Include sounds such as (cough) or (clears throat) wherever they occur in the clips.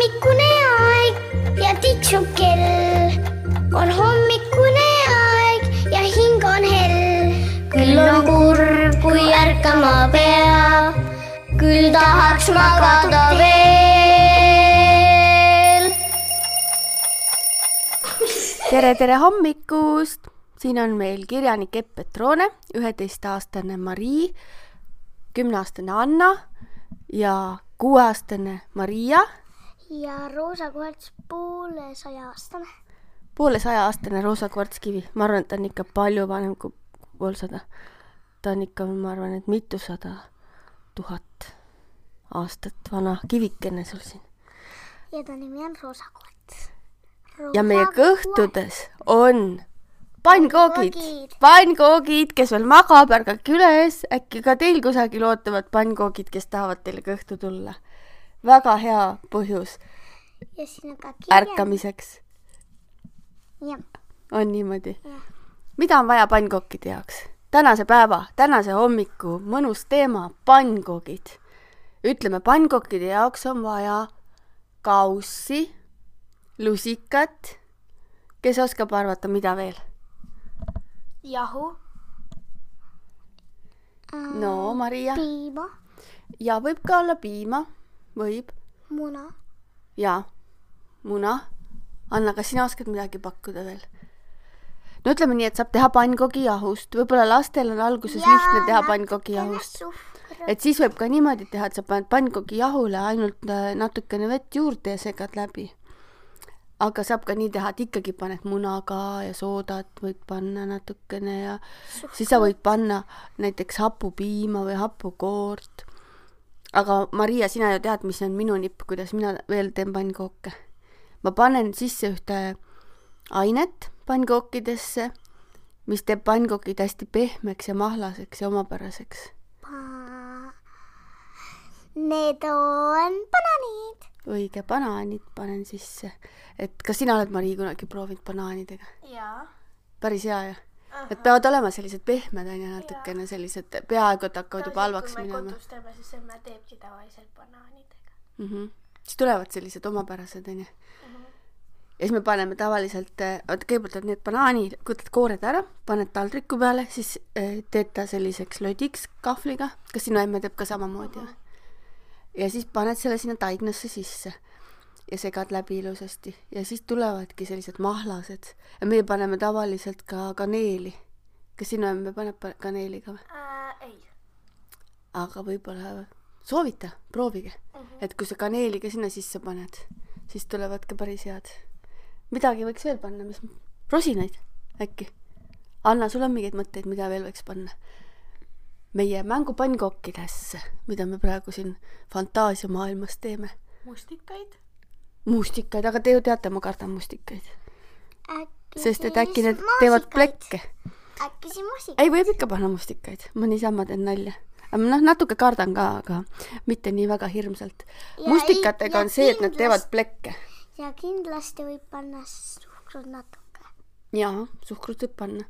hommikune aeg ja tiksub kell. on hommikune aeg ja hing on hell. küll on kurb, kui ärkama peab, küll tahaks magada veel. tere, tere hommikust! siin on meil kirjanik Epp Petrone, üheteistaastane Marii, kümneaastane Anna ja kuueaastane Maria, ja Roosa Kvarts poolesaja aastane. poolesaja-aastane Roosa Kvartskivi. ma arvan, et ta on ikka palju vanem kui poolsada. ta on ikka, ma arvan, et mitusada tuhat aastat vana kivikene sul siin. ja ta nimi on Roosa Kvarts. ja meie kõhtudes on Pannkoogid., pannkoogid, kes veel magab, ärgake üles, äkki ka teil kusagil ootavad pannkoogid, kes tahavad teile kõhtu tulla. Väga hea põhjus. Ja siin on ka kirja. ärkamiseks. On niimoodi. Mida on vaja pannkookide jaoks? tänase päeva, tänase hommiku mõnus teema, pannkoogid. ütleme, pannkookide jaoks on vaja kaussi, lusikat, kes oskab arvata, mida veel? jahu, no Maria. Piima, ja võib ka olla piima, võib muna, ja muna. Anna, kas sina oskad midagi pakkuda veel? no ütleme nii, et saab teha pannkoogi-jahust, võib-olla lastel on alguses Ja lihtne teha natukene pannkoogi-jahust, suhkrut. et siis võib ka niimoodi teha, et sa paned pannkoogi-jahule ainult äh, natukene vett juurde ja segad läbi. aga saab ka nii teha, et ikkagi paned muna ka ja soodat võid panna natukene ja siis sa võid panna näiteks hapupiima või hapukoort. Aga Maria, sina ju tead, mis on minu nipp, kuidas mina veel teen pannkooke. ma panen sisse ühte ainet pannkookidesse, mis teeb pannkookid hästi pehmeks ja mahlaseks ja omapäraseks. Need on banaanid. õige, banaanid panen sisse. et kas sina oled, Mari, kunagi proovinud banaanidega? jaa. päris hea ju. Nad peavad olema sellised pehmed onju, natukene sellised, peaaegu et hakkavad juba halvaks kui me minema kodus teeme, siis emme teebki tavaliselt banaanidega. mm. -hmm. siis tulevad sellised omapärased onju. ja siis me paneme tavaliselt, oota kõigepealt on need banaanid, võtad koored ära, paned taldriku peale, siis eh, teed ta selliseks lodiks kahvliga. kas sinu emme teeb ka samamoodi või? ja siis paned selle sinna taignasse sisse ja segad läbi ilusasti ja siis tulevadki sellised mahlased ja meie paneme tavaliselt ka kaneeli. kas sinu emme paneb pa- kaneeli ka või? Äh, ei. aga võib-olla soovita, proovige mm, -hmm. et kui sa kaneeli ka sinna sisse paned, siis tulevad ka päris head. midagi võiks veel panna, mis, rosinaid äkki? Anna, sul on mingeid mõtteid, mida veel võiks panna? meie mängupannkookidesse, mida me praegu siin fantaasiamaailmas teeme. mustikaid. mustikaid, aga te ju teate, ma kardan mustikaid, sest et äkki need teevad maasikaid? plekke. äkki siis maasikaid? ei, võib ikka panna mustikaid, ma niisama teen nalja. noh, natuke kardan ka, aga mitte nii väga hirmsalt. Mustikatega ei- on see, et nad teevad plekke. ja kindlasti võib panna suhkrut natuke. jaa, suhkrut võib panna.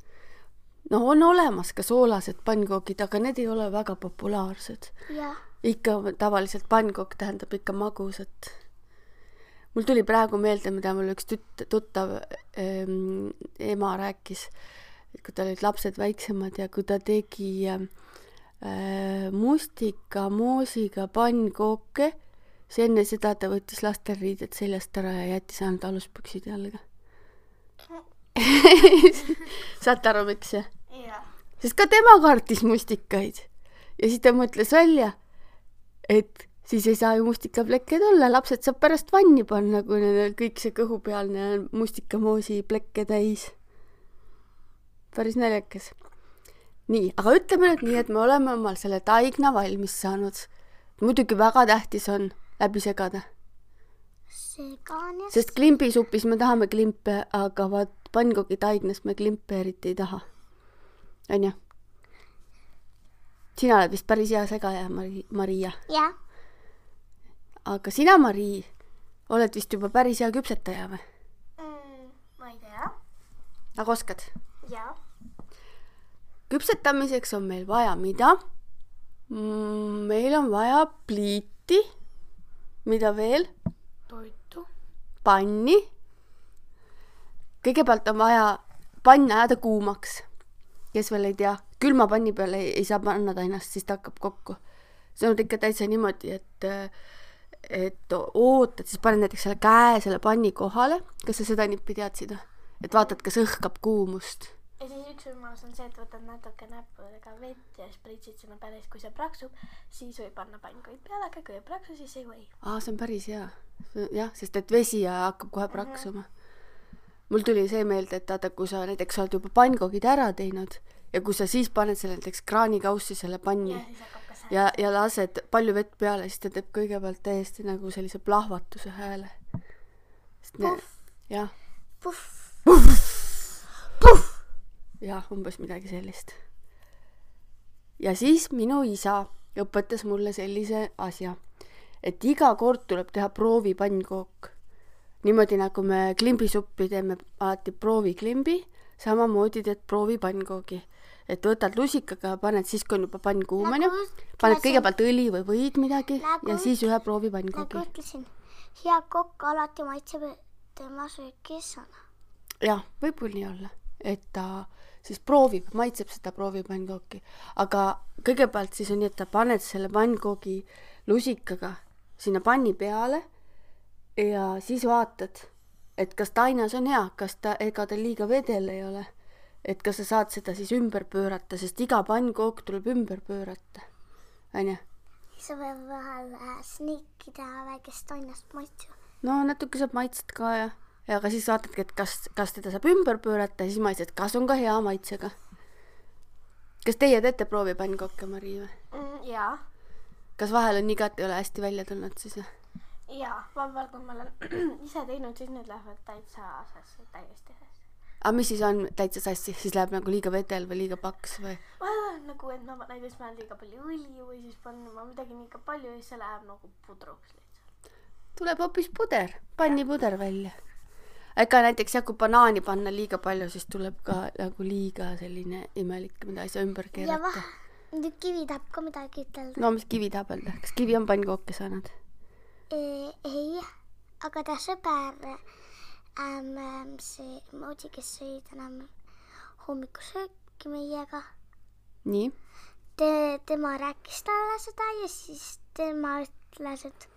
no on olemas ka soolased pannkoogid, aga need ei ole väga populaarsed. ikka tavaliselt pannkook tähendab ikka magusat. Mul tuli praegu meelde, mida mul üks tüt-, tuttav ähm, ema rääkis, kui tal olid lapsed väiksemad ja kui ta tegi äh, mustika moosiga pannkooke, siis enne seda ta võttis lastel riided seljast ära ja jättis ainult aluspüksid jalga. (laughs) saate aru, miks jah? jaa. sest ka tema kartis mustikaid ja siis ta mõtles välja, et siis ei saa ju mustikaplekke tulla, lapsed saab pärast vanni panna, kui on kõik see kõhupealne on mustikamoosi plekke täis. päris naljakas. nii, aga ütleme nüüd nii, et me oleme omal selle taigna valmis saanud. muidugi väga tähtis on läbi segada, segan ja sest klimbisupis me tahame klimpe, aga vaat pannkoogi taignas me klimpe eriti ei taha. onju? sina oled vist päris hea segaja, Mari-, Maria. jah, aga sina, Mari, oled vist juba päris hea küpsetaja või? Mm, ma ei tea. aga oskad? jaa. küpsetamiseks on meil vaja mida? meil on vaja pliiti, mida veel? toitu. panni. kõigepealt on vaja pann ajada kuumaks. kes veel ei tea, külma panni peale ei, ei saa panna ta ennast, siis ta hakkab kokku. see on ikka täitsa niimoodi, et, et ootad, siis paned näiteks selle käe selle panni kohale. kas sa seda nippi teadsid et vaatad, kas õhkab kuumust. ja siis üks võimalus on see, et võtad natuke näppudega vett ja spritsid sinna siis kui see praksub, siis võib panna pannkoid peale, aga kui ei praksu, siis ei või. aa, see on päris hea. jah, sest et vesi ja hakkab kohe praksuma. mul tuli see meelde, et vaata, kui sa näiteks oled juba pannkoogid ära teinud ja kui sa siis paned selle näiteks kraanikaussi selle panni ja ja, ja lased palju vett peale, siis ta teeb kõigepealt täiesti nagu sellise plahvatuse hääle. jah, jah, umbes midagi sellist. ja siis minu isa õpetas mulle sellise asja, et iga kord tuleb teha proovipannkook. niimoodi nagu me klimbisuppi teeme alati prooviklimbi, samamoodi teed proovipannkogi. Et võtad lusikaga paned siis, kui on juba pann kuum onju, paned kõigepealt õli või võid midagi Nagu ja siis ühe nagu proovipannkogi. ütlesin, hea kokk alati maitseb tema söögis sõna. jah, võib küll nii olla, et ta siis proovib, maitseb seda proovipannkoki, aga kõigepealt siis on nii, et ta paned selle pannkoogi lusikaga sinna panni peale ja siis vaatad, et kas ta ainas on hea, kas ta, ega ta liiga vedel ei ole. Et kas sa saad seda siis ümber pöörata, sest iga pannkook tuleb ümber pöörata, onju. sa võid vahel sniiki teha väikest onnast maitsu. no natuke saab maitset ka ja, ja aga siis vaatadki, et kas, kas teda saab ümber pöörata ja siis maitsed, kas on ka hea maitsega. kas teie teete proovipannkokke, Mari või? Mm, jaa, kas vahel on ei ole hästi välja tulnud siis või? jaa, vahel kui ma olen (clears throat) ise teinud, siis need lähevad täitsa sassi, täiesti sassi. Aga mis siis on täitsa sassi, siis läheb nagu liiga vedel või liiga paks või? nagu, et ma näiteks panen liiga palju õli või siis panen ma midagi liiga palju ja siis see läheb nagu pudruks lihtsalt. tuleb hoopis puder, pannipuder välja. ega näiteks jah, kui banaani panna liiga palju, siis tuleb ka nagu liiga selline imelik, mida ei saa ümber keerata nüüd kivi tahab ka midagi ütelda. no mis kivi tahab öelda, kas kivi on pannkooke saanud? ei, aga ta sõber ähm,, ähm, see Moodi, kes sõi täna hommikusööki meiega, nii, te, tema rääkis talle seda ja siis tema ütles, et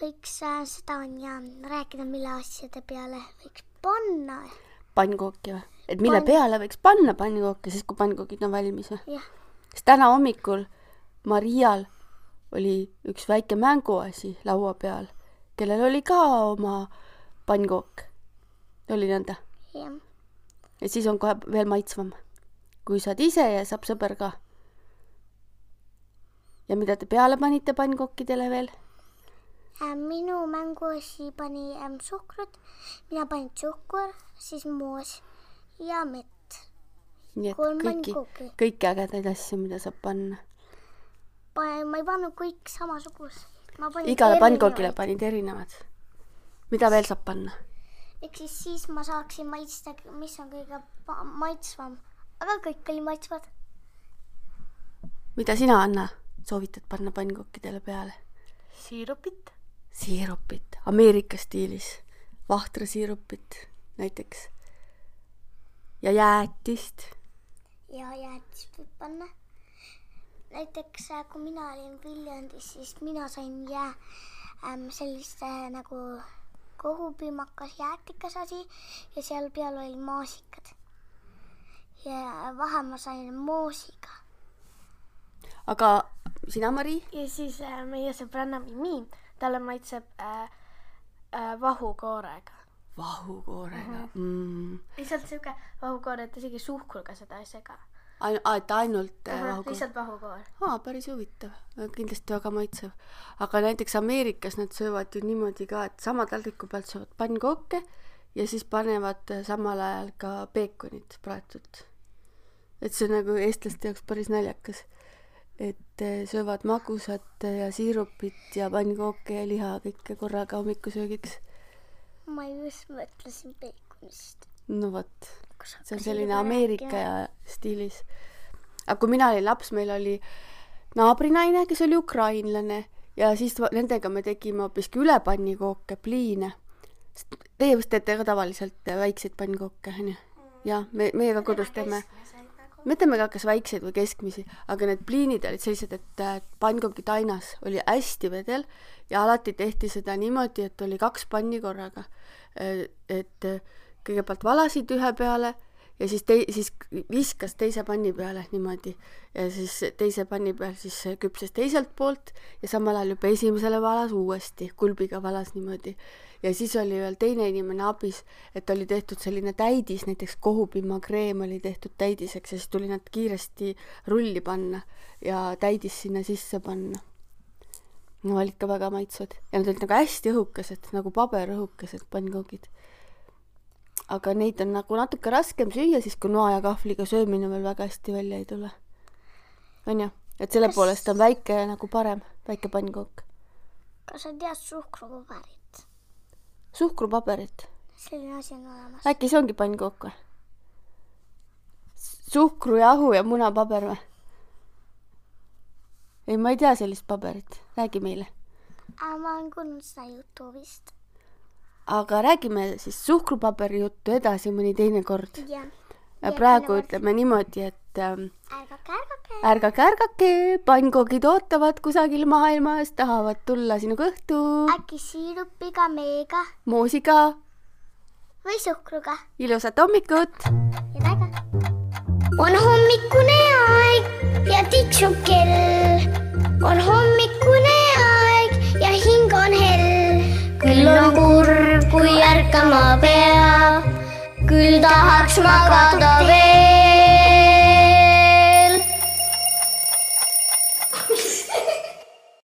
võiks seda on ja rääkida, mille asjade peale võiks panna. pannkooki või? et mille Pann- peale võiks panna pannkooki, siis kui pannkoogid on valmis või? sest täna hommikul Marial oli üks väike mänguasi laua peal, kellel oli ka oma pannkook. Oli nõnda? jah, ja siis on kohe veel maitsvam. kui saad ise ja saab sõber ka. ja mida te peale panite pannkokkidele veel? Ähm, minu mänguasi pani ähm, suhkrut, mina panin suhkur, siis moos ja mett. nii et Kolm kõiki kõiki ägedaid asju, mida saab panna. ma ei pannud kõik samasugust. igale pannkoogile panid erinevad. mida veel saab panna? Ehk siis siis ma saaksin maitsta, mis on kõige maitsvam, aga kõik oli maitsvad. mida sina, Anna, soovitad panna pannkookidele peale? siirupit, siirupit, Ameerika stiilis, vahtrasiirupit näiteks. ja jäätist. ja jäätist võib panna. näiteks äh, kui mina olin Viljandis, siis mina sain jää ähm, sellist äh, nagu kohupiimakas jäätikas asi ja seal peal oli maasikad. ja vahe ma sain moosiga. aga sina, Mari? ja siis äh, meie sõbranna Mimi, talle maitseb äh, äh, vahukoorega. vahukoorega mm.. lihtsalt siuke vahukoor, et isegi suhkruga seda ei sega. Ain-, et ainult äh, vahukoor? lihtsalt vahukoor. aa, päris huvitav, kindlasti väga maitsev. aga näiteks Ameerikas nad söövad ju niimoodi ka, et sama taldriku pealt söövad pannkooke ja siis panevad äh, samal ajal ka peekonit praetult. et see on nagu eestlaste jaoks päris naljakas. et äh, söövad magusat äh, ja siirupit ja pannkooke ja liha kõike korraga hommikusöögiks. ma just mõtlesin peekonist. no vot, see on selline Ameerika ja stiilis. aga kui mina olin laps, meil oli naabrinaine, kes oli ukrainlane ja siis nendega me tegime hoopiski üle pannikooke, pliine. Teie vist teete ka tavaliselt väikseid pannkooke, onju? jah, me, meie ka kodus teeme me teeme ka kas väikseid või keskmisi, aga need pliinid olid sellised, et äh, pannkooktainas oli hästi vedel ja alati tehti seda niimoodi, et oli kaks panni korraga. et äh, kõigepealt valasid ühe peale ja siis tei-, siis viskas teise panni peale niimoodi ja siis teise panni peal siis küpses teiselt poolt ja samal ajal juba esimesele valas uuesti, kulbiga valas niimoodi. ja siis oli veel teine inimene abis, et oli tehtud selline täidis, näiteks kohupiimakreem oli tehtud täidiseks ja siis tuli nad kiiresti rulli panna ja täidis sinna sisse panna. no olid ka väga maitsvad ja nad olid nagu hästi õhukesed, nagu paberõhukesed pannkoogid aga neid on nagu natuke raskem süüa siis, kui noa ja kahvliga söömine veel väga hästi välja ei tule. onju, et selle Kas- poolest on väike nagu parem, väike pannkook. kas sa tead suhkrupaberit? suhkrupaberit, selline asi on olemas. äkki see ongi pannkook või? suhkrujahu ja munapaber või? ei, ma ei tea sellist paberit, räägi meile. ma olen kuulnud seda Youtube'ist. Aga räägime siis suhkrupaberi juttu edasi mõni teine kord. praegu ütleme niimoodi, et ähm, ärgake, ärgake. ärgake, ärgake, pannkoogid ootavad kusagil maailmas, tahavad tulla sinu kõhtu äkki siirupiga, meega moosiga. või suhkruga ilusat hommikut. ja väga. on hommikune aeg ja tiksub kell. on hommikune aeg ja hing on hell. küll on kurb, kui ärkama pea. küll tahaks magada veel.